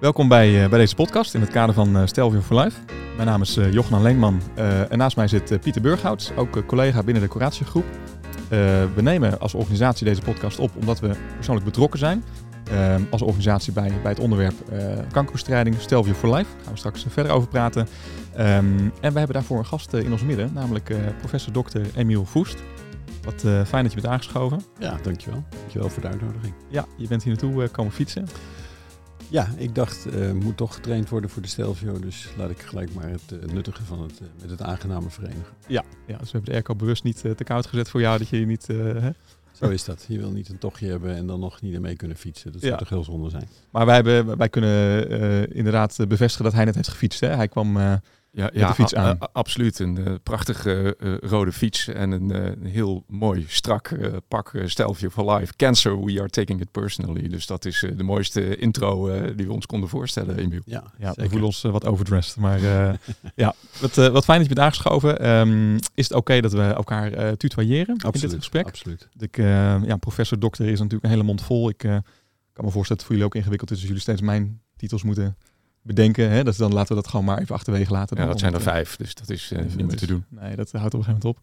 Welkom bij, uh, bij deze podcast in het kader van uh, Stelvio for Life. Mijn naam is uh, Jochenan Leenman en naast mij zit Pieter Burghouts, ook collega binnen de Curatiegroep. we nemen als organisatie deze podcast op omdat we persoonlijk betrokken zijn als organisatie bij, bij het onderwerp kankerbestrijding Stelvio for Life. Daar gaan we straks verder over praten. Um, en we hebben daarvoor een gast in ons midden, namelijk professor Dr. Emiel Voest. Wat fijn dat je bent aangeschoven. Ja, dankjewel. Dankjewel voor de uitnodiging. Ja, je bent hier naartoe komen fietsen. Ja, ik dacht, uh, moet toch getraind worden voor de Stelvio. Dus laat ik gelijk maar het uh, nuttige van het, uh, met het aangename verenigen. Ja, ja, dus we hebben de airco bewust niet te koud gezet voor jou, dat je hier niet... Hè? Zo is dat. Je wil niet een tochtje hebben en dan nog niet ermee kunnen fietsen. Dat zou toch heel zonde zijn. Maar wij, hebben, wij kunnen inderdaad bevestigen dat hij net heeft gefietst. Hè? Hij kwam ja, ja, de fiets aan. absoluut. Een uh, prachtige uh, rode fiets en een, uh, een heel mooi strak pak Stelvio for Life. Cancer, we are taking it personally. Dus dat is de mooiste intro die we ons konden voorstellen, Emiel. Ja, ja we voelen ons wat overdressed. Maar ja, wat, wat fijn dat je bent aangeschoven. Um, is het oké dat we elkaar tutoyeren absoluut, in dit gesprek? Absoluut. Ik, ja, professor, dokter is natuurlijk een hele mond vol. Ik kan me voorstellen dat het voor jullie ook ingewikkeld is als jullie steeds mijn titels moeten bedenken. Hè? Dat dan laten we dat gewoon maar even achterwege laten. Ja, dat zijn er vijf, dus dat is uh, niet meer te doen. Nee, dat houdt op een gegeven moment op.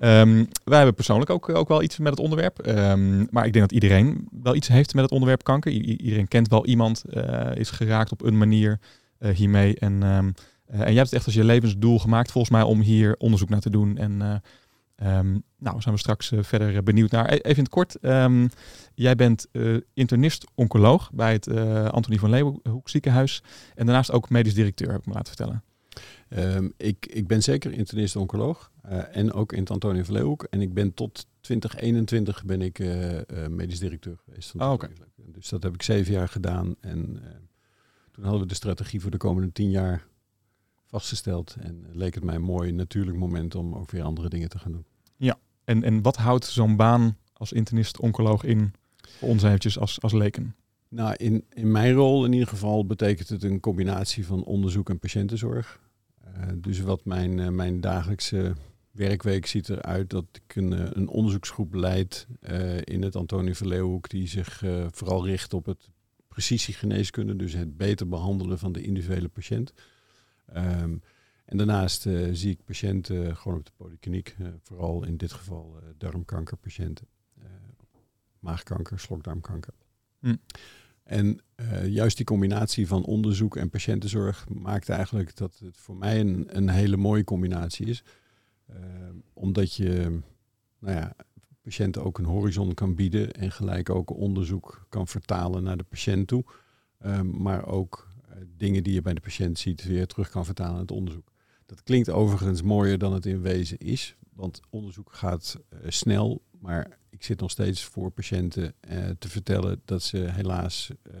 Um, wij hebben persoonlijk ook, ook wel iets met het onderwerp. Um, maar ik denk dat iedereen wel iets heeft met het onderwerp kanker. I iedereen kent wel iemand, uh, is geraakt op een manier uh, hiermee. En, um, en jij hebt het echt als je levensdoel gemaakt volgens mij om hier onderzoek naar te doen. En Um, nou, zijn we straks uh, verder benieuwd naar. E-, even in het kort, um, jij bent uh, internist-oncoloog bij het uh, Antonie van Leeuwenhoek ziekenhuis en daarnaast ook medisch directeur, heb ik me laten vertellen. Um, ik, ik ben zeker internist-oncoloog en ook in het Antonie van Leeuwenhoek en ik ben tot 2021 ben ik medisch directeur geweest. Oh, okay. Dus dat heb ik zeven jaar gedaan en toen hadden we de strategie voor de komende tien jaar vastgesteld en leek het mij een mooi natuurlijk moment om ook weer andere dingen te gaan doen. En, en wat houdt zo'n baan als internist-oncoloog in voor ons eventjes als, als leken? Nou, in, in mijn rol in ieder geval betekent het een combinatie van onderzoek en patiëntenzorg. Uh, dus wat mijn, uh, mijn dagelijkse werkweek ziet eruit dat ik een, uh, een onderzoeksgroep leid in het Antonie Verleeuwhoek die zich vooral richt op het precisiegeneeskunde, dus het beter behandelen van de individuele patiënt. Um, en daarnaast uh, zie ik patiënten gewoon op de polykliniek, uh, vooral in dit geval darmkankerpatiënten, maagkanker, slokdarmkanker. Hm. En juist die combinatie van onderzoek en patiëntenzorg maakt eigenlijk dat het voor mij een, een hele mooie combinatie is. omdat je nou ja, patiënten ook een horizon kan bieden en gelijk ook onderzoek kan vertalen naar de patiënt toe. maar ook dingen die je bij de patiënt ziet weer terug kan vertalen in het onderzoek. Dat klinkt overigens mooier dan het in wezen is, want onderzoek gaat uh, snel, maar ik zit nog steeds voor patiënten uh, te vertellen dat ze helaas uh,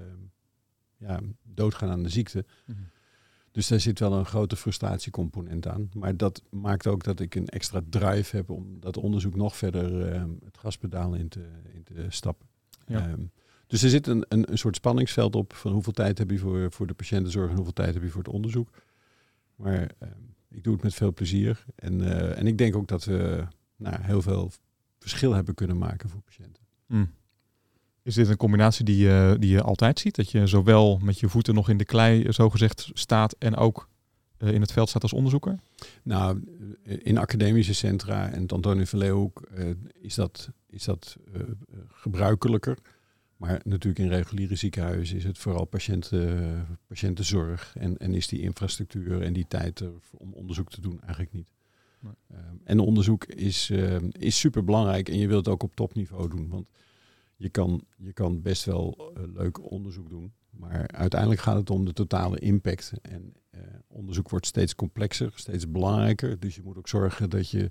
ja, doodgaan aan de ziekte. Mm -hmm. Dus daar zit wel een grote frustratiecomponent aan. Maar dat maakt ook dat ik een extra drive heb om dat onderzoek nog verder ehm, het gaspedaal in te, in te stappen. Ja. Um, dus er zit een, een, een soort spanningsveld op van hoeveel tijd heb je voor, voor de patiëntenzorg en hoeveel tijd heb je voor het onderzoek. Maar ik doe het met veel plezier. En, uh, en ik denk ook dat we nou, heel veel verschil hebben kunnen maken voor patiënten. Mm. Is dit een combinatie die, uh, die je altijd ziet? Dat je zowel met je voeten nog in de klei zogezegd staat en ook uh, in het veld staat als onderzoeker? Nou, in academische centra en het Antonie van Leeuwenhoek is dat, is dat gebruikelijker. Maar natuurlijk in reguliere ziekenhuizen is het vooral patiënten, patiëntenzorg. En, en is die infrastructuur en die tijd er om onderzoek te doen eigenlijk niet. Nee. Um, en onderzoek is, uh, is super belangrijk en je wilt het ook op topniveau doen. Want je kan, je kan best wel uh, leuk onderzoek doen. Maar uiteindelijk gaat het om de totale impact. En uh, onderzoek wordt steeds complexer, steeds belangrijker. Dus je moet ook zorgen dat je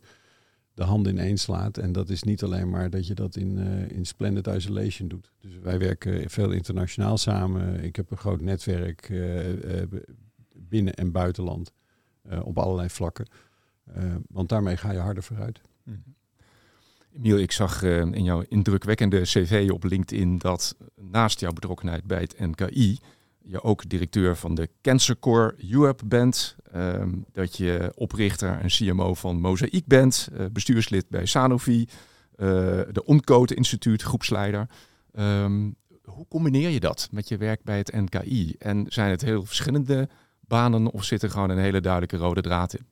de handen ineens slaat. En dat is niet alleen maar dat je dat in, uh, in splendid isolation doet. Dus wij werken veel internationaal samen. Ik heb een groot netwerk uh, uh, binnen- en buitenland op allerlei vlakken. want daarmee ga je harder vooruit. Mm Emiel, ik zag in jouw indrukwekkende cv op LinkedIn dat naast jouw betrokkenheid bij het NKI je ook directeur van de Cancer Core Europe bent. Um, dat je oprichter en CMO van Mozaïek bent. Uh, bestuurslid bij Sanofi. Uh, de Oncode Instituut, groepsleider. Um, hoe combineer je dat met je werk bij het NKI? En zijn het heel verschillende banen of zit er gewoon een hele duidelijke rode draad in?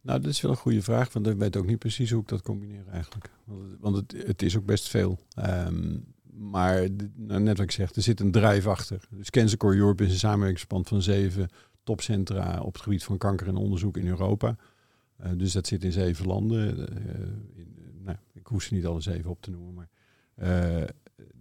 Nou, dat is wel een goede vraag, want ik weet ook niet precies hoe ik dat combineer eigenlijk. Want het, het, is ook best veel. Um, maar nou, net wat ik zeg, er zit een drijf achter. Dus Cancer Core Europe is een samenwerkingsverband van zeven topcentra op het gebied van kanker en onderzoek in Europa. Uh, dus dat zit in zeven landen. Uh, in, nou, ik hoef ze niet alle zeven op te noemen. Maar,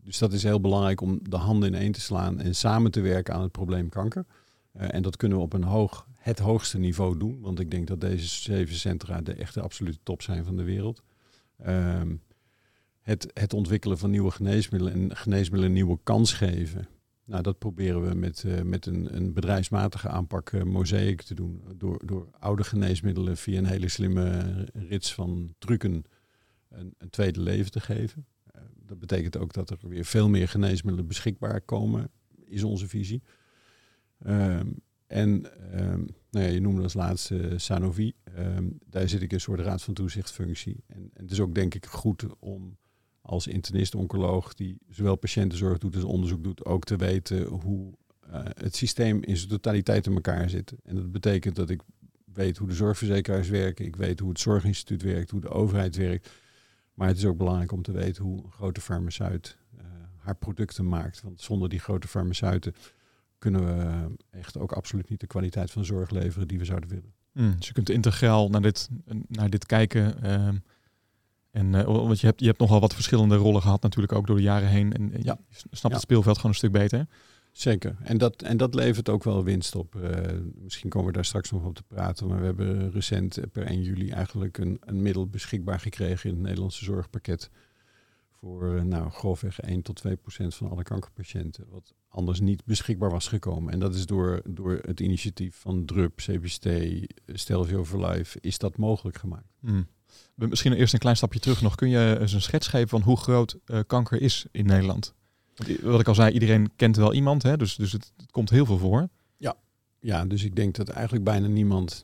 dus dat is heel belangrijk om de handen in één te slaan en samen te werken aan het probleem kanker. en dat kunnen we op een hoog, het hoogste niveau doen. Want ik denk dat deze zeven centra de echte absolute top zijn van de wereld. Um, het, het ontwikkelen van nieuwe geneesmiddelen en geneesmiddelen een nieuwe kans geven. Nou, dat proberen we met, uh, met een, een bedrijfsmatige aanpak uh, Mosaic te doen. Door, door oude geneesmiddelen via een hele slimme rits van trucken een, een tweede leven te geven. Uh, dat betekent ook dat er weer veel meer geneesmiddelen beschikbaar komen, is onze visie. Um, en um, nou ja, je noemde als laatste Sanofi. Um, daar zit ik een soort raad van toezichtfunctie. En, en het is ook denk ik goed om als internist-oncoloog die zowel patiëntenzorg doet als onderzoek doet, ook te weten hoe uh, het systeem in zijn totaliteit in elkaar zit. En dat betekent dat ik weet hoe de zorgverzekeraars werken, ik weet hoe het zorginstituut werkt, hoe de overheid werkt. Maar het is ook belangrijk om te weten hoe een grote farmaceut uh, haar producten maakt. Want zonder die grote farmaceuten kunnen we echt ook absoluut niet de kwaliteit van zorg leveren die we zouden willen. Mm, dus je kunt integraal naar dit, naar dit kijken. Uh, en uh, want je hebt, je hebt nogal wat verschillende rollen gehad natuurlijk ook door de jaren heen. En, ja. je snapt ja. het speelveld gewoon een stuk beter. Zeker. En dat, en dat levert ook wel winst op. Uh, misschien komen we daar straks nog op te praten. Maar we hebben recent per 1 juli eigenlijk een, een middel beschikbaar gekregen in het Nederlandse zorgpakket. Voor uh, nou, grofweg 1 tot 2 procent van alle kankerpatiënten. Wat anders niet beschikbaar was gekomen. En dat is door, door het initiatief van DRUP, CBST, Stelvio for Life, is dat mogelijk gemaakt. Mm. Misschien eerst een klein stapje terug nog. Kun je eens een schets geven van hoe groot uh, kanker is in Nederland? Wat ik al zei, iedereen kent wel iemand, hè? dus, dus het, komt heel veel voor. Ja. ja, dus ik denk dat eigenlijk bijna niemand,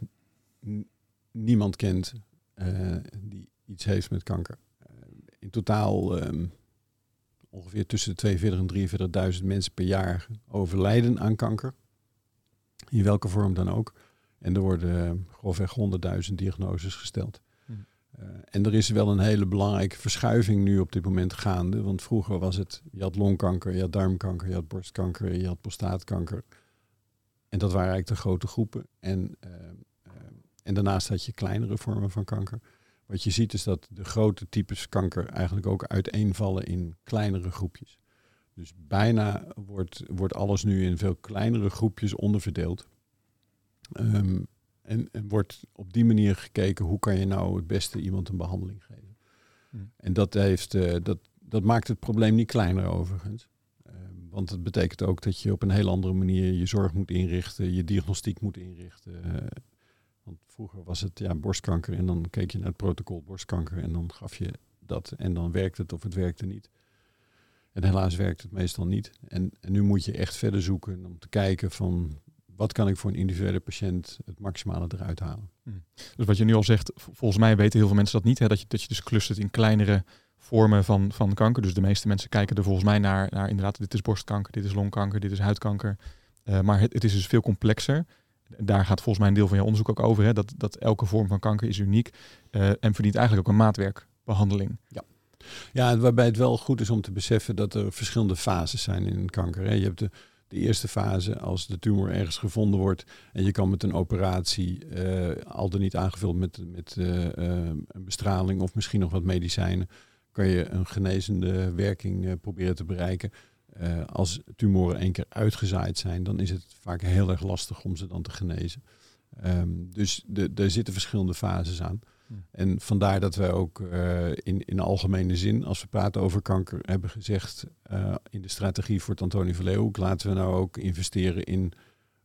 niemand kent uh, die iets heeft met kanker. Uh, in totaal um, ongeveer tussen de 42.000 en 43.000 mensen per jaar overlijden aan kanker. In welke vorm dan ook. En er worden grofweg 100.000 diagnoses gesteld. Uh, en er is wel een hele belangrijke verschuiving nu op dit moment gaande. Want vroeger was het, je had longkanker, je had darmkanker, je had borstkanker, je had prostaatkanker. En dat waren eigenlijk de grote groepen. En, uh, uh, en daarnaast had je kleinere vormen van kanker. Wat je ziet is dat de grote types kanker eigenlijk ook uiteenvallen in kleinere groepjes. Dus bijna wordt, wordt alles nu in veel kleinere groepjes onderverdeeld. Um, en, en, wordt op die manier gekeken hoe kan je nou het beste iemand een behandeling geven. Hmm. En dat, heeft, uh, dat, dat maakt het probleem niet kleiner overigens. Uh, want het betekent ook dat je op een heel andere manier je zorg moet inrichten, je diagnostiek moet inrichten. Uh, want vroeger was het ja, borstkanker en dan keek je naar het protocol borstkanker en dan gaf je dat en dan werkt het of het werkte niet. En helaas werkt het meestal niet. En, en nu moet je echt verder zoeken om te kijken van wat kan ik voor een individuele patiënt het maximale eruit halen. Hmm. Dus wat je nu al zegt, volgens mij weten heel veel mensen dat niet. Hè? Dat, je, dat je dus clustert in kleinere vormen van, van kanker. Dus de meeste mensen kijken er volgens mij naar, naar inderdaad, dit is borstkanker, dit is longkanker, dit is huidkanker. Uh, maar het, het, is dus veel complexer. Daar gaat volgens mij een deel van je onderzoek ook over. Hè? Dat, dat elke vorm van kanker is uniek uh, en verdient eigenlijk ook een maatwerkbehandeling. Ja. Ja, waarbij het wel goed is om te beseffen dat er verschillende fases zijn in kanker. Hè. Je hebt de, de eerste fase, als de tumor ergens gevonden wordt en je kan met een operatie, uh, al dan niet aangevuld met, met uh, uh, een bestraling of misschien nog wat medicijnen, kan je een genezende werking proberen te bereiken. als tumoren één keer uitgezaaid zijn, dan is het vaak heel erg lastig om ze dan te genezen. Um, dus er zitten verschillende fases aan. En vandaar dat wij ook uh, in, in algemene zin, als we praten over kanker, hebben gezegd uh, in de strategie voor het Antonie van laten we nou ook investeren in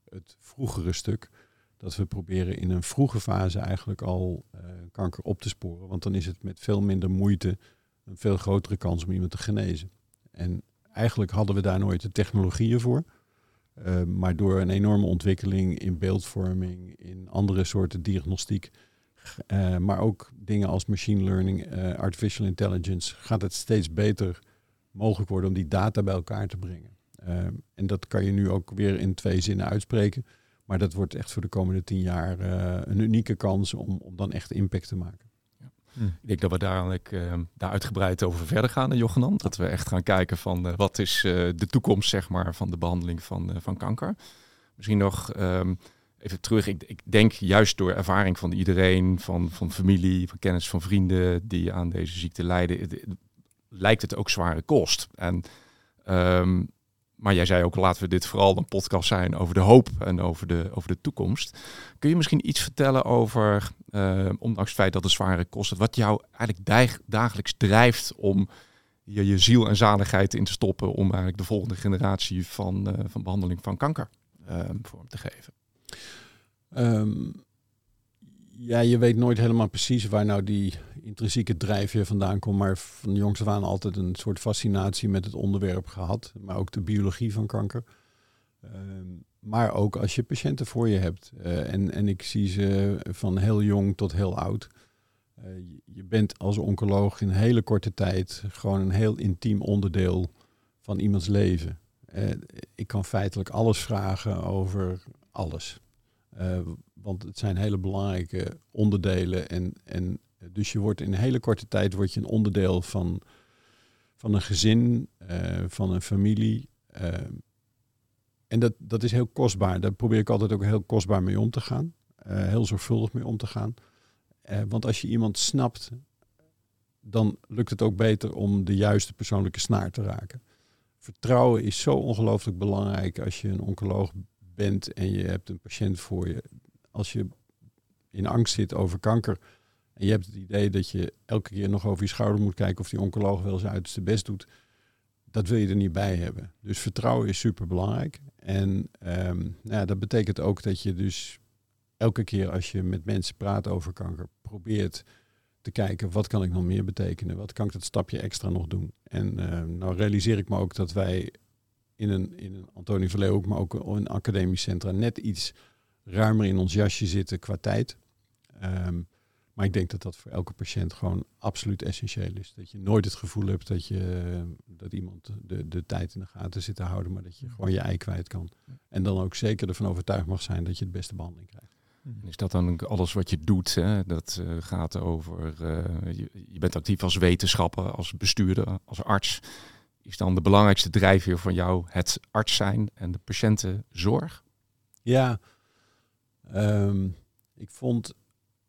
het vroegere stuk. Dat we proberen in een vroege fase eigenlijk al uh, kanker op te sporen. Want dan is het met veel minder moeite een veel grotere kans om iemand te genezen. En eigenlijk hadden we daar nooit de technologieën voor. maar door een enorme ontwikkeling in beeldvorming, in andere soorten diagnostiek, uh, maar ook dingen als machine learning, uh, artificial intelligence, gaat het steeds beter mogelijk worden om die data bij elkaar te brengen. Ehm, en dat kan je nu ook weer in twee zinnen uitspreken. Maar dat wordt echt voor de komende tien jaar uh, een unieke kans om, om dan echt impact te maken. Hm. Ik denk dat we daar, uh, daar uitgebreid over verder gaan, Jochenan. Dat we echt gaan kijken van uh, wat is uh, de toekomst zeg maar, van de behandeling van, van kanker. Misschien nog um, even terug. Ik, ik, denk juist door ervaring van iedereen, van, van familie, van kennis van vrienden die aan deze ziekte lijden, lijkt het ook zware kost. En um, maar jij zei ook, laten we dit vooral een podcast zijn over de hoop en over de, over de toekomst. Kun je misschien iets vertellen over, uh, ondanks het feit dat het zware kosten, wat jou eigenlijk dagelijks drijft om je, je ziel en zaligheid in te stoppen om eigenlijk de volgende generatie van, uh, van behandeling van kanker uh, vorm te geven? Um, ja, je weet nooit helemaal precies waar nou die intrinsieke drijfveer vandaan komt. Maar van jongs af aan altijd een soort fascinatie met het onderwerp gehad. Maar ook de biologie van kanker. Uh, maar ook als je patiënten voor je hebt. Uh, en, en ik zie ze van heel jong tot heel oud. Uh, je bent als oncoloog in hele korte tijd gewoon een heel intiem onderdeel van iemands leven. Eh, ik kan feitelijk alles vragen over alles. Want het zijn hele belangrijke onderdelen. En, en dus je wordt in een hele korte tijd word je een onderdeel van, van een gezin, uh, van een familie. En dat, dat is heel kostbaar. Daar probeer ik altijd ook heel kostbaar mee om te gaan. Heel zorgvuldig mee om te gaan. want als je iemand snapt, dan lukt het ook beter om de juiste persoonlijke snaar te raken. Vertrouwen is zo ongelooflijk belangrijk als je een oncoloog bent en je hebt een patiënt voor je als je in angst zit over kanker en je hebt het idee dat je elke keer nog over je schouder moet kijken of die oncoloog wel zijn uiterste best doet, dat wil je er niet bij hebben. Dus vertrouwen is super belangrijk. En um, nou ja, dat betekent ook dat je dus elke keer als je met mensen praat over kanker, probeert te kijken wat kan ik nog meer betekenen, wat kan ik dat stapje extra nog doen. En uh, nou realiseer ik me ook dat wij in een, in een Antonie Verleeuw, maar ook in academisch centra net iets ruimer in ons jasje zitten qua tijd. Um, maar ik denk dat dat voor elke patiënt gewoon absoluut essentieel is. Dat je nooit het gevoel hebt dat, je, dat iemand de, de tijd in de gaten zit te houden, maar dat je gewoon je ei kwijt kan. En dan ook zeker ervan overtuigd mag zijn dat je de beste behandeling krijgt. Is dat dan alles wat je doet? Hè? Dat uh, gaat over, uh, je, je, bent actief als wetenschapper, als bestuurder, als arts. Is dan de belangrijkste drijfveer van jou het arts zijn en de patiëntenzorg? Ja, Um, ik vond,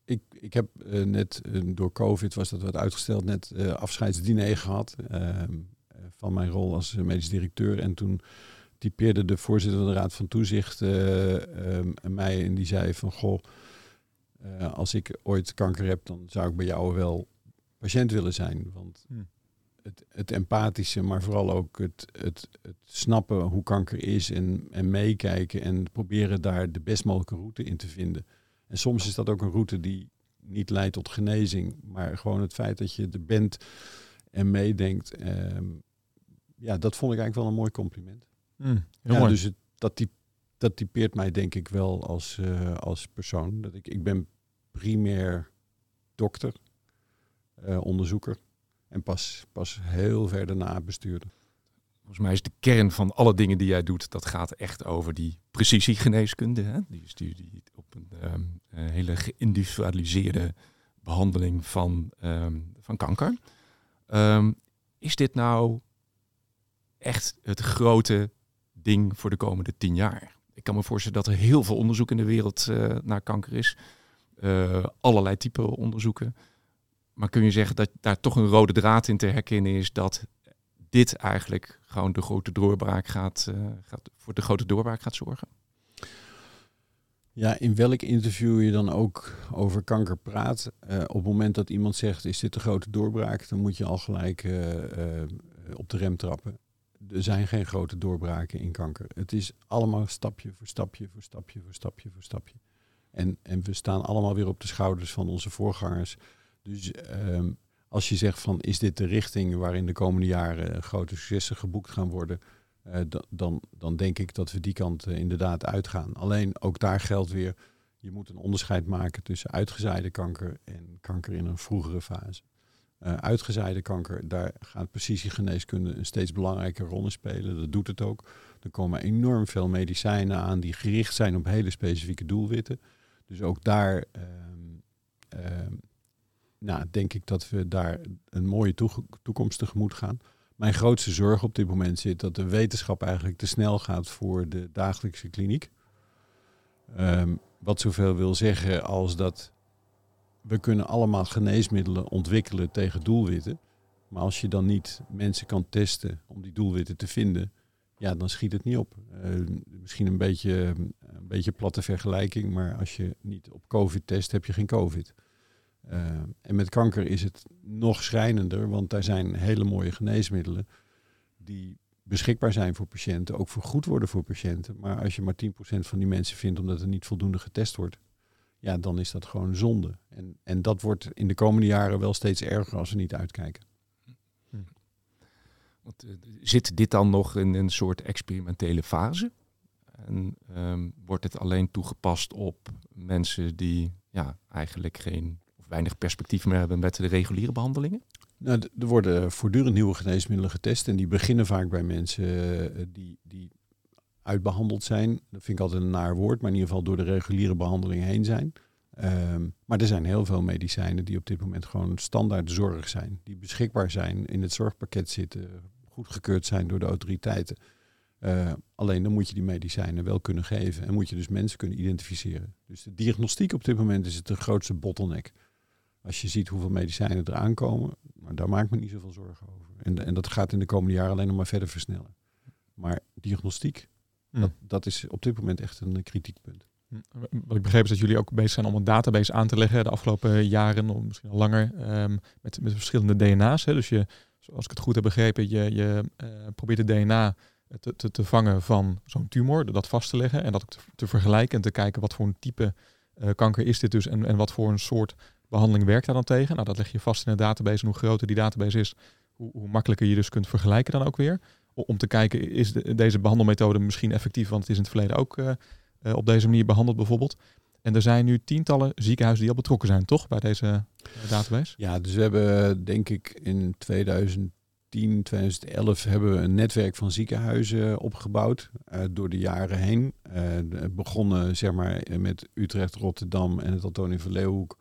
ik, ik heb uh, net uh, door COVID was dat wat uitgesteld, net uh, afscheidsdiner gehad ehm, van mijn rol als medisch directeur. En toen typeerde de voorzitter van de Raad van Toezicht um, mij en die zei van goh, als ik ooit kanker heb, dan zou ik bij jou wel patiënt willen zijn. Want hm het, het, empathische, maar vooral ook het, het, het snappen hoe kanker is en, en meekijken en proberen daar de best mogelijke route in te vinden. En soms is dat ook een route die niet leidt tot genezing, maar gewoon het feit dat je er bent en meedenkt. Eh, ja, dat vond ik eigenlijk wel een mooi compliment. Mm, ja, mooi. Dus het, dat, typ, dat typeert mij denk ik wel als, uh, als persoon. Dat ik, ik ben primair dokter, uh, onderzoeker. Pas, pas heel ver daarna bestuurder. Volgens mij is de kern van alle dingen die jij doet, dat gaat echt over die precisiegeneeskunde. Hè? Die, die, die op een um, hele geïndividualiseerde behandeling van, um, van kanker. Um, is dit nou echt het grote ding voor de komende tien jaar? Ik kan me voorstellen dat er heel veel onderzoek in de wereld uh, naar kanker is. Uh, allerlei type onderzoeken. Maar kun je zeggen dat daar toch een rode draad in te herkennen is dat dit eigenlijk gewoon de grote doorbraak gaat, uh, gaat voor de grote doorbraak gaat zorgen? Ja, in welk interview je dan ook over kanker praat. Uh, op het moment dat iemand zegt, is dit de grote doorbraak, dan moet je al gelijk uh, op de rem trappen. Er zijn geen grote doorbraken in kanker. Het is allemaal stapje voor stapje voor stapje voor stapje voor stapje. En, en we staan allemaal weer op de schouders van onze voorgangers. Dus um, als je zegt van is dit de richting waarin de komende jaren grote successen geboekt gaan worden, uh, dan, dan denk ik dat we die kant uh, inderdaad uitgaan. Alleen ook daar geldt weer, je moet een onderscheid maken tussen uitgezaaide kanker en kanker in een vroegere fase. Uh, uitgezaaide kanker, daar gaat precisiegeneeskunde een steeds belangrijke rol in spelen. Dat doet het ook. Er komen enorm veel medicijnen aan die gericht zijn op hele specifieke doelwitten. Dus ook daar uh, nou, denk ik dat we daar een mooie toekomst tegemoet gaan. Mijn grootste zorg op dit moment zit dat de wetenschap eigenlijk te snel gaat voor de dagelijkse kliniek. Um, wat zoveel wil zeggen als dat we kunnen allemaal geneesmiddelen ontwikkelen tegen doelwitten. Maar als je dan niet mensen kan testen om die doelwitten te vinden, ja, dan schiet het niet op. Uh, misschien een beetje, een beetje platte vergelijking, maar als je niet op COVID test, heb je geen COVID. Uh, en met kanker is het nog schrijnender, want daar zijn hele mooie geneesmiddelen die beschikbaar zijn voor patiënten, ook vergoed worden voor patiënten. Maar als je maar 10% van die mensen vindt omdat er niet voldoende getest wordt, ja, dan is dat gewoon zonde. En, en dat wordt in de komende jaren wel steeds erger als we niet uitkijken. Hm. Want, uh, zit dit dan nog in een soort experimentele fase? En um, wordt het alleen toegepast op mensen die ja, eigenlijk geen weinig perspectief meer hebben met de reguliere behandelingen? Nou, er worden voortdurend nieuwe geneesmiddelen getest en die beginnen vaak bij mensen uh, die, die uitbehandeld zijn. Dat vind ik altijd een naar woord, maar in ieder geval door de reguliere behandeling heen zijn. Um, maar er zijn heel veel medicijnen die op dit moment gewoon standaard zorg zijn. Die beschikbaar zijn, in het zorgpakket zitten, goedgekeurd zijn door de autoriteiten. Uh, alleen dan moet je die medicijnen wel kunnen geven en moet je dus mensen kunnen identificeren. Dus de diagnostiek op dit moment is het de grootste bottleneck. Als je ziet hoeveel medicijnen er aankomen, maar daar maak ik me niet zoveel zorgen over. En, en dat gaat in de komende jaren alleen nog maar verder versnellen. Maar diagnostiek, hm. dat, dat is op dit moment echt een kritiek punt. Hm. Wat ik begreep is dat jullie ook bezig zijn om een database aan te leggen de afgelopen jaren, of misschien al langer, um, met, met verschillende DNA's. Hè. Dus je, zoals ik het goed heb begrepen, je, je uh, probeert het DNA te, te, te vangen van zo'n tumor, dat vast te leggen en dat te, te, vergelijken en te kijken wat voor een type uh, kanker is dit dus en, en wat voor een soort behandeling werkt daar dan tegen. Nou, dat leg je vast in een database en hoe groter die database is, hoe, hoe makkelijker je dus kunt vergelijken dan ook weer. Om te kijken, is de, deze behandelmethode misschien effectief, want het is in het verleden ook uh, uh, op deze manier behandeld bijvoorbeeld. En er zijn nu tientallen ziekenhuizen die al betrokken zijn, toch, bij deze uh, database? Ja, dus we hebben denk ik in 2010, 2011 hebben we een netwerk van ziekenhuizen opgebouwd door de jaren heen. begonnen zeg maar met Utrecht, Rotterdam en het Antonie van Leeuwenhoek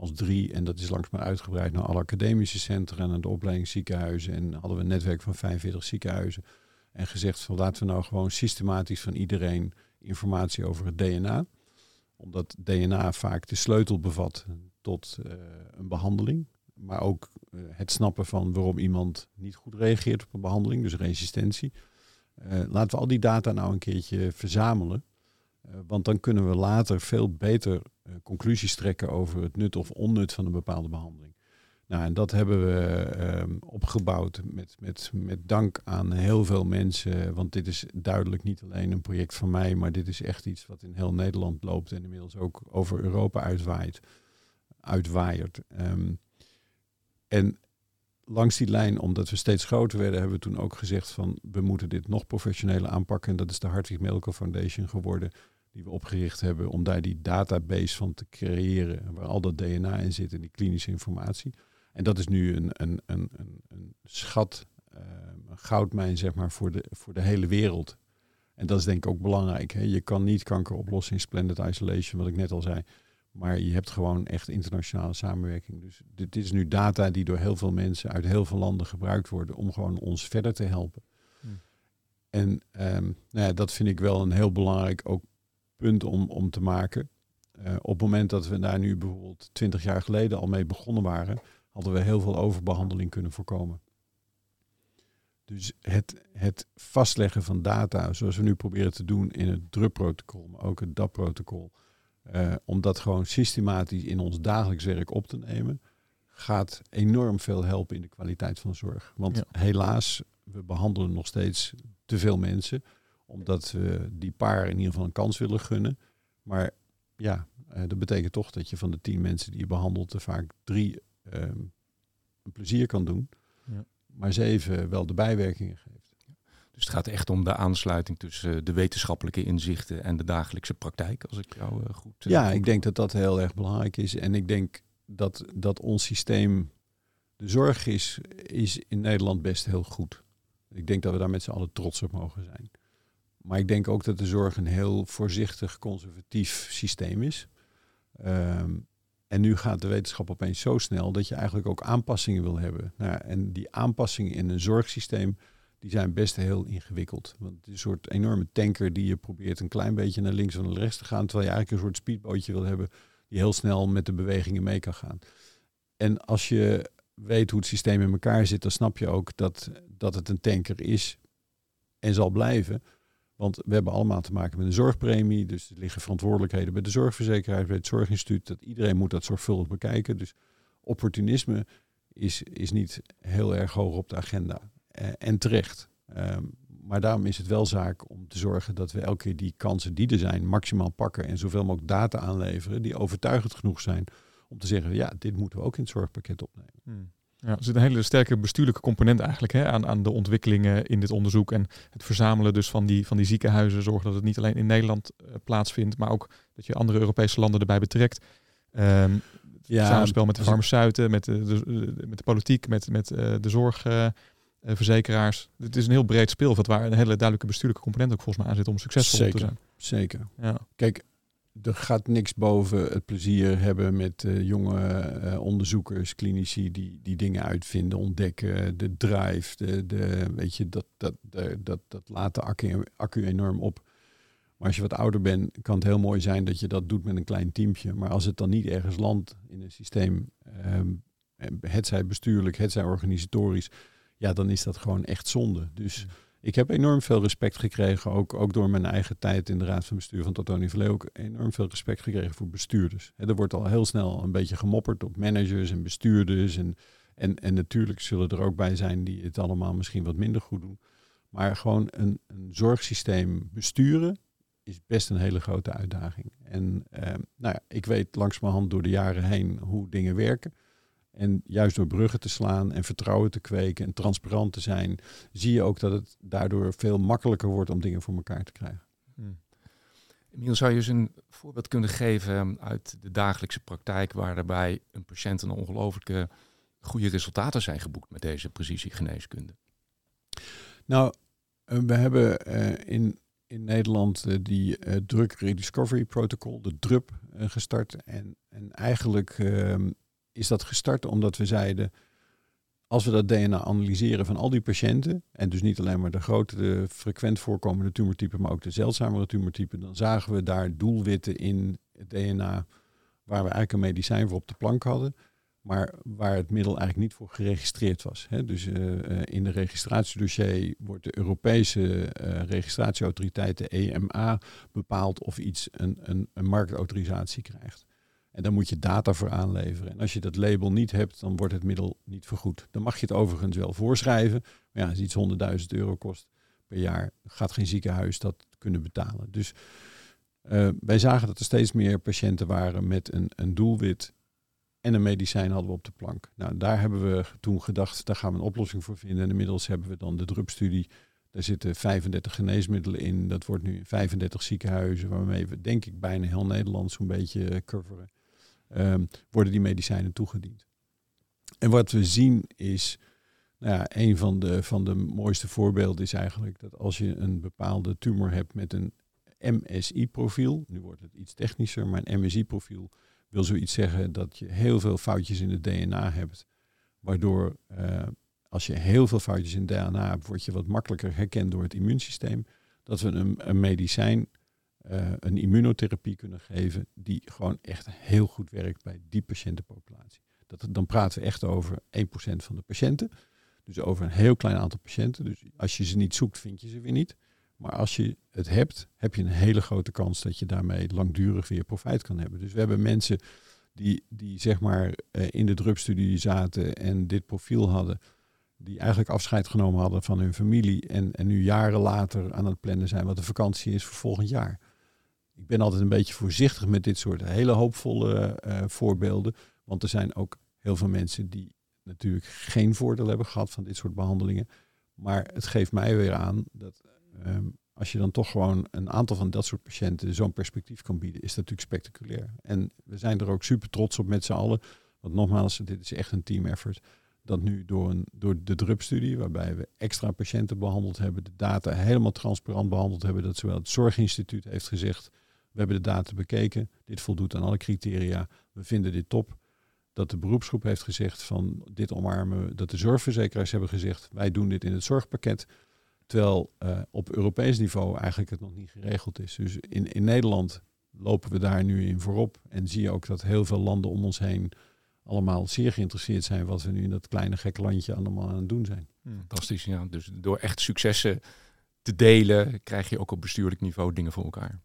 als drie. En dat is langzaam uitgebreid naar alle academische centra en de opleidingsziekenhuizen. En hadden we een netwerk van 45 ziekenhuizen. En gezegd van laten we nou gewoon systematisch van iedereen informatie over het DNA. Omdat DNA vaak de sleutel bevat tot uh, een behandeling. Maar ook uh, het snappen van waarom iemand niet goed reageert op een behandeling, dus resistentie. Uh, laten we al die data nou een keertje verzamelen. Want dan kunnen we later veel beter conclusies trekken over het nut of onnut van een bepaalde behandeling. Nou, en dat hebben we uh, opgebouwd met, met, met dank aan heel veel mensen. Want dit is duidelijk niet alleen een project van mij, maar dit is echt iets wat in heel Nederland loopt en inmiddels ook over Europa uitwaait, uitwaaiert. Um, en langs die lijn, omdat we steeds groter werden, hebben we toen ook gezegd van we moeten dit nog professioneler aanpakken. En dat is de Hartwig Medical Foundation geworden die we opgericht hebben om daar die database van te creëren, waar al dat DNA in zit en die klinische informatie. En dat is nu een, een, een, een, een schat, uh, een goudmijn zeg maar, voor de, voor de hele wereld. En dat is denk ik ook belangrijk. Hè? Je kan niet kanker oplossen in splendid isolation, wat ik net al zei. Maar je hebt gewoon echt internationale samenwerking. Dus dit is nu data die door heel veel mensen uit heel veel landen gebruikt worden om gewoon ons verder te helpen. Hmm. En um, nou ja, dat vind ik wel een heel belangrijk ook punt om, om te maken. Uh, op het moment dat we daar nu bijvoorbeeld twintig jaar geleden al mee begonnen waren, hadden we heel veel overbehandeling kunnen voorkomen. Dus het, het vastleggen van data, zoals we nu proberen te doen in het DRUP-protocol, maar ook het DAP-protocol, uh, om dat gewoon systematisch in ons dagelijks werk op te nemen, gaat enorm veel helpen in de kwaliteit van zorg. Want ja. helaas, we behandelen nog steeds te veel mensen, omdat we die paar in ieder geval een kans willen gunnen. Maar ja, uh, dat betekent toch dat je van de tien mensen die je behandelt er vaak drie um, een plezier kan doen, ja. maar zeven wel de bijwerkingen geeft. Dus het gaat echt om de aansluiting tussen de wetenschappelijke inzichten en de dagelijkse praktijk, als ik jou uh, goed. Uh, ja, goed ik denk dat dat heel erg belangrijk is. En ik denk dat, dat ons systeem de zorg is, is in Nederland best heel goed. Ik denk dat we daar met z'n allen trots op mogen zijn. Maar ik denk ook dat de zorg een heel voorzichtig, conservatief systeem is. Ehm, en nu gaat de wetenschap opeens zo snel dat je eigenlijk ook aanpassingen wil hebben. Nou, en die aanpassingen in een zorgsysteem, die zijn best heel ingewikkeld. Want het is een soort enorme tanker die je probeert een klein beetje naar links of naar rechts te gaan, terwijl je eigenlijk een soort speedbootje wil hebben die heel snel met de bewegingen mee kan gaan. En als je weet hoe het systeem in elkaar zit, dan snap je ook dat, dat het een tanker is en zal blijven. Want we hebben allemaal te maken met een zorgpremie. Dus er liggen verantwoordelijkheden bij de zorgverzekeraar, bij het zorginstituut. Dat iedereen moet dat zorgvuldig bekijken. Dus opportunisme is, is niet heel erg hoog op de agenda. Eh, en terecht. Ehm, maar daarom is het wel zaak om te zorgen dat we elke keer die kansen die er zijn maximaal pakken en zoveel mogelijk data aanleveren die overtuigend genoeg zijn om te zeggen, ja, dit moeten we ook in het zorgpakket opnemen. Hmm. Ja, er zit een hele sterke bestuurlijke component eigenlijk hè, aan, aan de ontwikkelingen in dit onderzoek. En het verzamelen dus van die, van die ziekenhuizen. Zorgen dat het niet alleen in Nederland uh, plaatsvindt, maar ook dat je andere Europese landen erbij betrekt. Um, ja, samenspel met de farmaceuten, met de, de, met de politiek, met, met uh, de zorgverzekeraars. Uh, het is een heel breed speelveld waar een hele duidelijke bestuurlijke component ook volgens mij aan zit om succesvol zeker, te zijn. Zeker. Ja. Kijk, er gaat niks boven het plezier hebben met uh, jonge uh, onderzoekers, klinici die, die dingen uitvinden, ontdekken, de drive, de, de, weet je, dat, dat, dat, dat laat de accu, enorm op. Maar als je wat ouder bent, kan het heel mooi zijn dat je dat doet met een klein teampje. Maar als het dan niet ergens landt in een systeem, um, het bestuurlijk, het zij organisatorisch, ja, dan is dat gewoon echt zonde. Dus ik heb enorm veel respect gekregen, ook, ook door mijn eigen tijd in de raad van bestuur van Totoni Verlee, ook enorm veel respect gekregen voor bestuurders. er wordt al heel snel een beetje gemopperd op managers en bestuurders. En, en, en natuurlijk zullen er ook bij zijn die het allemaal misschien wat minder goed doen. Maar gewoon een, een zorgsysteem besturen is best een hele grote uitdaging. En eh, nou ja, ik weet langzamerhand door de jaren heen hoe dingen werken. En juist door bruggen te slaan en vertrouwen te kweken en transparant te zijn, zie je ook dat het daardoor veel makkelijker wordt om dingen voor elkaar te krijgen. Hmm. Emiel, zou je eens een voorbeeld kunnen geven uit de dagelijkse praktijk waarbij een patiënt een ongelooflijke goede resultaten zijn geboekt met deze precisiegeneeskunde? Nou, eh, we hebben uh, in, in Nederland uh, die Drug Rediscovery Protocol, de DRUP, gestart. En, en eigenlijk ehm, is dat gestart omdat we zeiden, als we dat DNA analyseren van al die patiënten, en dus niet alleen maar de grote, de frequent voorkomende tumortypen, maar ook de zeldzamere tumortypen, dan zagen we daar doelwitten in het DNA waar we eigenlijk een medicijn voor op de plank hadden, maar waar het middel eigenlijk niet voor geregistreerd was. Dus uh, in de registratiedossier wordt de Europese uh, registratieautoriteit, de EMA, bepaald of iets een, een, een marktautorisatie krijgt. En dan moet je data voor aanleveren. En als je dat label niet hebt, dan wordt het middel niet vergoed. Dan mag je het overigens wel voorschrijven. Maar ja, als iets 100.000 euro kost per jaar, gaat geen ziekenhuis dat kunnen betalen. Dus uh, wij zagen dat er steeds meer patiënten waren met een, een doelwit en een medicijn hadden we op de plank. Nou, daar hebben we toen gedacht, daar gaan we een oplossing voor vinden. En inmiddels hebben we dan de drupstudie. Daar zitten 35 geneesmiddelen in. Dat wordt nu in 35 ziekenhuizen, waarmee we denk ik bijna heel Nederland zo'n beetje coveren um, worden die medicijnen toegediend. En wat we zien is, nou ja, een van de, van de mooiste voorbeelden is eigenlijk dat als je een bepaalde tumor hebt met een MSI-profiel, nu wordt het iets technischer, maar een MSI-profiel wil zoiets zeggen dat je heel veel foutjes in het DNA hebt, waardoor uh, als je heel veel foutjes in het DNA hebt, word je wat makkelijker herkend door het immuunsysteem. Dat we een, een medicijn uh, een immunotherapie kunnen geven die gewoon echt heel goed werkt bij die patiëntenpopulatie. Dat, dan praten we echt over 1% van de patiënten. Dus over een heel klein aantal patiënten. Dus als je ze niet zoekt, vind je ze weer niet. Maar als je het hebt, heb je een hele grote kans dat je daarmee langdurig weer profijt kan hebben. Dus we hebben mensen die, die zeg maar uh, in de drugstudie zaten en dit profiel hadden, die eigenlijk afscheid genomen hadden van hun familie en, en nu jaren later aan het plannen zijn wat de vakantie is voor volgend jaar ik ben altijd een beetje voorzichtig met dit soort hele hoopvolle uh, voorbeelden. Want er zijn ook heel veel mensen die natuurlijk geen voordeel hebben gehad van dit soort behandelingen. Maar het geeft mij weer aan dat um, als je dan toch gewoon een aantal van dat soort patiënten zo'n perspectief kan bieden, is dat natuurlijk spectaculair. En we zijn er ook super trots op met z'n allen. Want nogmaals, dit is echt een team effort. dat nu door, een, door de DRUP-studie, waarbij we extra patiënten behandeld hebben, de data helemaal transparant behandeld hebben, dat zowel het Zorginstituut heeft gezegd, we hebben de data bekeken, dit voldoet aan alle criteria, we vinden dit top. Dat de beroepsgroep heeft gezegd van dit omarmen, dat de zorgverzekeraars hebben gezegd, wij doen dit in het zorgpakket. Terwijl uh, op Europees niveau eigenlijk het nog niet geregeld is. Dus in, in Nederland lopen we daar nu in voorop. En zie je ook dat heel veel landen om ons heen allemaal zeer geïnteresseerd zijn wat we nu in dat kleine gekke landje allemaal aan het doen zijn. Hmm, fantastisch, ja. Dus door echt successen te delen, krijg je ook op bestuurlijk niveau dingen voor elkaar.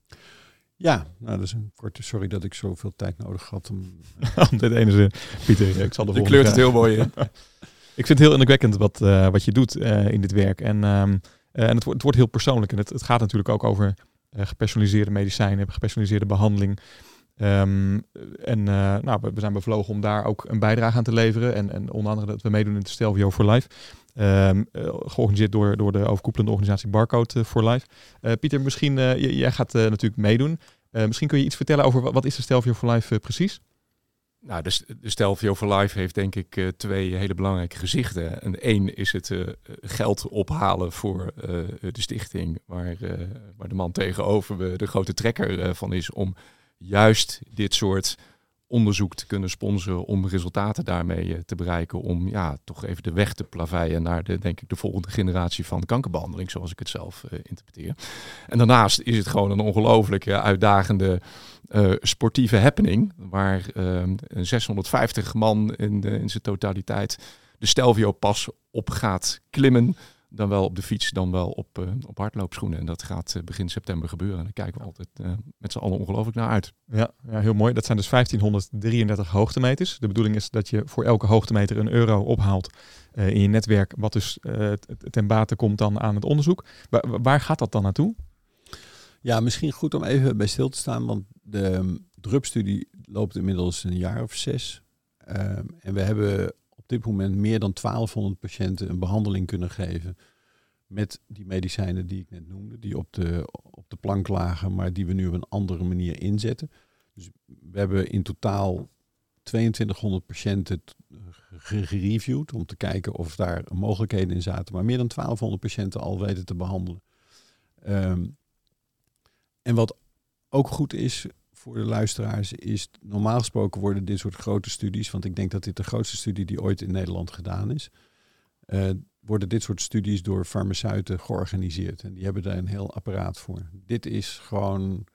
Ja, nou dat is een korte. Sorry dat ik zoveel tijd nodig had om. om dit ene zin. Pieter, ik zal de Je kleurt het heel mooi in. ik vind het heel indrukwekkend wat, uh, wat je doet uh, in dit werk. En, um, uh, en het, wordt, het wordt heel persoonlijk. En het, het gaat natuurlijk ook over gepersonaliseerde medicijnen, gepersonaliseerde behandeling. Um, en uh, nou, we zijn bevlogen om daar ook een bijdrage aan te leveren. En, en onder andere dat we meedoen in de Stelvio for Life. Um, uh, georganiseerd door, door de overkoepelende organisatie Barcode uh, for Life. Pieter, misschien, jij gaat natuurlijk meedoen. misschien kun je iets vertellen over wat is de Stelvio for Life precies? Nou, de, de Stelvio for Life heeft denk ik twee hele belangrijke gezichten. En één is het geld ophalen voor de stichting, waar, waar de man tegenover de grote trekker van is om juist dit soort onderzoek te kunnen sponsoren om resultaten daarmee eh, te bereiken. Om ja, toch even de weg te plaveien naar de, denk ik, de volgende generatie van kankerbehandeling, zoals ik het zelf uh, interpreteer. En daarnaast is het gewoon een ongelooflijk uitdagende uh, sportieve happening, waar 650 man in, de, in zijn totaliteit de Stelvio-pas op gaat klimmen dan wel op de fiets, dan wel op, uh, op hardloopschoenen. En dat gaat uh, begin september gebeuren. En daar kijken we altijd uh, met z'n allen ongelooflijk naar uit. Ja, ja, heel mooi. Dat zijn dus 1533 hoogtemeters. De bedoeling is dat je voor elke hoogtemeter een euro ophaalt in je netwerk, wat dus ten bate komt dan aan het onderzoek. Waar, waar, gaat dat dan naartoe? Ja, misschien goed om even bij stil te staan, want de um, DRUP-studie loopt inmiddels een jaar of zes. Um, en we hebben op dit moment meer dan 1200 patiënten een behandeling kunnen geven met die medicijnen die ik net noemde, die op de, op de plank lagen, maar die we nu op een andere manier inzetten. Dus we hebben in totaal 2200 patiënten gereviewd om te kijken of daar mogelijkheden in zaten, maar meer dan 1200 patiënten al weten te behandelen. Um, en wat ook goed is, voor de luisteraars is, normaal gesproken worden dit soort grote studies, want ik denk dat dit de grootste studie die ooit in Nederland gedaan is, uh, worden dit soort studies door farmaceuten georganiseerd. En die hebben daar een heel apparaat voor. Dit is gewoon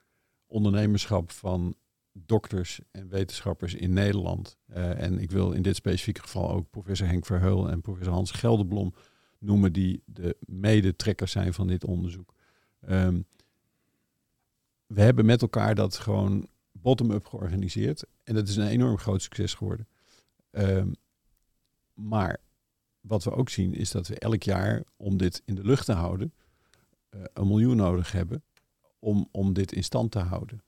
ondernemerschap van dokters en wetenschappers in Nederland. Uh, en ik wil in dit specifieke geval ook professor Henk Verheul en professor Hans Gelderblom noemen, die de medetrekkers zijn van dit onderzoek. Um, we hebben met elkaar dat gewoon bottom-up georganiseerd. En dat is een enorm groot succes geworden. Um, maar wat we ook zien is dat we elk jaar, om dit in de lucht te houden, uh, een miljoen nodig hebben om, om dit in stand te houden.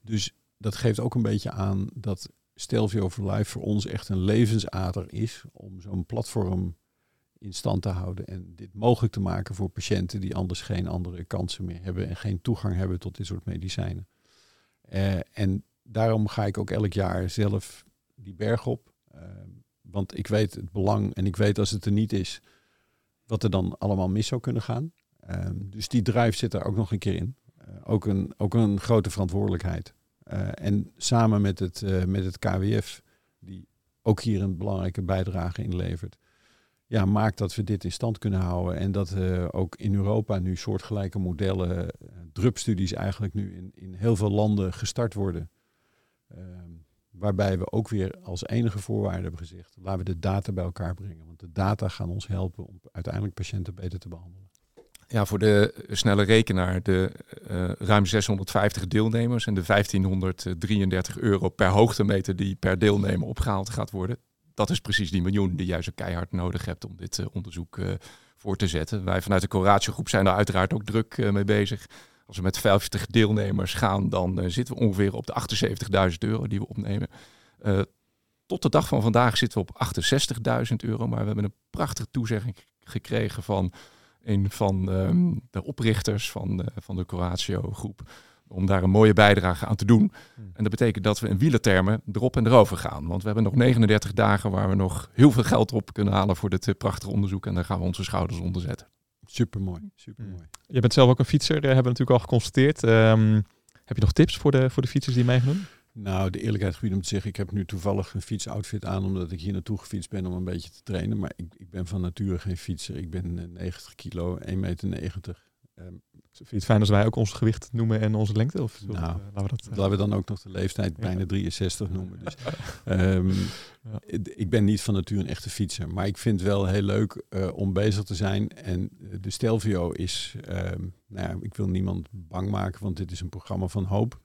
Dus dat geeft ook een beetje aan dat Stelvio for voor ons echt een levensader is om zo'n platform in stand te houden en dit mogelijk te maken voor patiënten die anders geen andere kansen meer hebben en geen toegang hebben tot dit soort medicijnen. Uh, en daarom ga ik ook elk jaar zelf die berg op. Uh, want ik weet het belang en ik weet als het er niet is, wat er dan allemaal mis zou kunnen gaan. Uh, dus die drive zit er ook nog een keer in. ook, een, ook een grote verantwoordelijkheid. en samen met het, met het KWF, die ook hier een belangrijke bijdrage in levert, ja, maakt dat we dit in stand kunnen houden. En dat uh, ook in Europa nu soortgelijke modellen, uh, drupstudies eigenlijk nu in, in heel veel landen gestart worden. Uh, waarbij we ook weer als enige voorwaarde hebben gezegd, laten we de data bij elkaar brengen. Want de data gaan ons helpen om uiteindelijk patiënten beter te behandelen. Ja, voor de snelle rekenaar, de uh, ruim 650 deelnemers en de 1533 euro per hoogtemeter die per deelnemer opgehaald gaat worden dat is precies die miljoen die jij zo keihard nodig hebt om dit uh, onderzoek uh, voor te zetten. Wij vanuit de Coratio-groep zijn daar uiteraard ook druk uh, mee bezig. Als we met 50 deelnemers gaan, dan zitten we ongeveer op de 78.000 euro die we opnemen. tot de dag van vandaag zitten we op 68.000 euro, maar we hebben een prachtige toezegging gekregen van een van um, de oprichters van, van de Coratio-groep om daar een mooie bijdrage aan te doen. En dat betekent dat we in wielertermen erop en erover gaan. Want we hebben nog 39 dagen waar we nog heel veel geld op kunnen halen voor dit prachtige onderzoek. En daar gaan we onze schouders onder zetten. Supermooi, supermooi. Je bent zelf ook een fietser, hebben we natuurlijk al geconstateerd. Ehm, heb je nog tips voor de, voor de fietsers die meegaan? Nou, de eerlijkheid gebied om te zeggen, ik heb nu toevallig een fietsoutfit aan omdat ik hier naartoe gefietst ben om een beetje te trainen. Maar ik, ik ben van nature geen fietser. Ik ben 90 kilo, 1,90 meter. Um, Vind je het fijn als wij ook ons gewicht noemen en onze lengte? Of nou, laten, we dat, uh... laten we dan ook nog de leeftijd bijna 63 noemen. Dus, um, ja. Ik ben niet van nature een echte fietser. Maar ik vind het wel heel leuk uh, om bezig te zijn. En de Stelvio is, um, nou ja, ik wil niemand bang maken, want dit is een programma van hoop.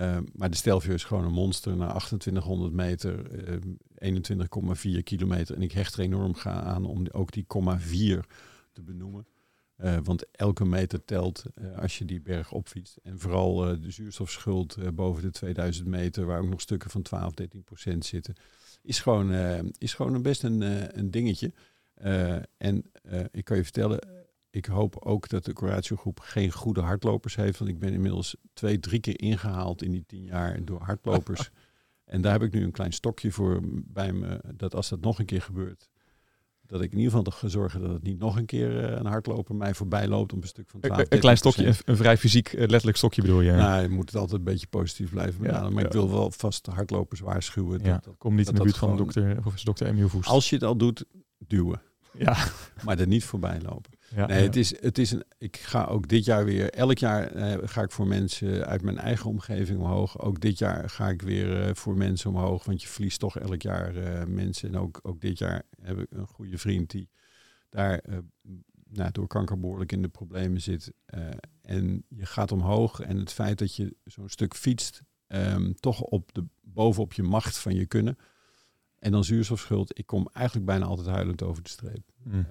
Um, maar de Stelvio is gewoon een monster na 2800 meter, 21,4 kilometer. En ik hecht er enorm aan om ook die 0,4 te benoemen. Uh, want elke meter telt uh, als je die berg opfietst. En vooral uh, de zuurstofschuld boven de 2000 meter, waar ook nog stukken van 12, 13 procent zitten, is gewoon, is gewoon een best een, een dingetje. en ik kan je vertellen, ik hoop ook dat de Coratio groep geen goede hardlopers heeft. Want ik ben inmiddels twee, drie keer ingehaald in die tien jaar door hardlopers. en daar heb ik nu een klein stokje voor bij me, dat als dat nog een keer gebeurt, dat ik in ieder geval ga zorgen dat het niet nog een keer uh, een hardloper mij voorbij loopt op een stuk van 12. Een, een klein stokje, een, een, vrij fysiek, uh, letterlijk stokje bedoel je? Nou, je moet het altijd een beetje positief blijven benaderen. Ja, maar ja. ik wil wel vast hardlopers waarschuwen. Ja, dat, dat, kom niet in de buurt van dokter, professor dokter Emiel Voest. Als je het al doet, duwen. Ja. maar er niet voorbij lopen. Ja, nee, Het is, het is een, ik ga ook dit jaar weer, elk jaar eh, ga ik voor mensen uit mijn eigen omgeving omhoog. Ook dit jaar ga ik weer uh, voor mensen omhoog, want je verliest toch elk jaar uh, mensen. En ook, ook dit jaar heb ik een goede vriend die daar nou, door kanker behoorlijk in de problemen zit. en je gaat omhoog en het feit dat je zo'n stuk fietst, um, toch op de, bovenop je macht van je kunnen. En dan zuurstofschuld. Ik kom eigenlijk bijna altijd huilend over de streep. Mm.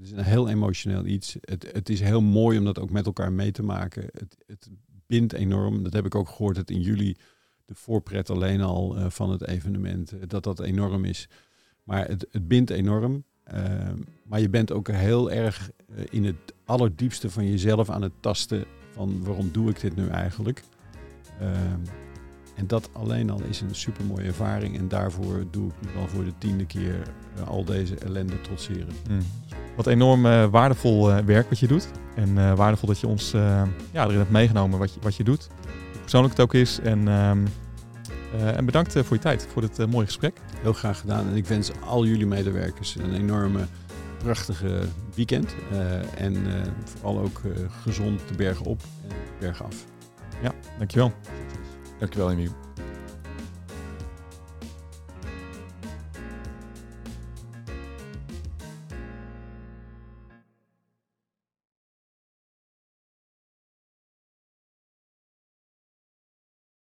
Het is een heel emotioneel iets. Het, het is heel mooi om dat ook met elkaar mee te maken. Het, het bindt enorm. Dat heb ik ook gehoord dat in juli de voorpret alleen al uh, van het evenement, uh, dat dat enorm is. Maar het, het bindt enorm. Uh, maar je bent ook heel erg in het allerdiepste van jezelf aan het tasten van waarom doe ik dit nu eigenlijk. En dat alleen al is een super mooie ervaring. En daarvoor doe ik nu al voor de tiende keer al deze ellende trotseren. Mm. Wat enorm uh, waardevol uh, werk wat je doet. En waardevol dat je ons ja, erin hebt meegenomen wat je, wat je doet. Hoe persoonlijk het ook is. En, ehm, en bedankt voor je tijd, voor dit mooie gesprek. Heel graag gedaan. En ik wens al jullie medewerkers een enorme, prachtige weekend. en vooral ook gezond de bergen op en de bergen af. Ja, dankjewel. Dankjewel Emiel.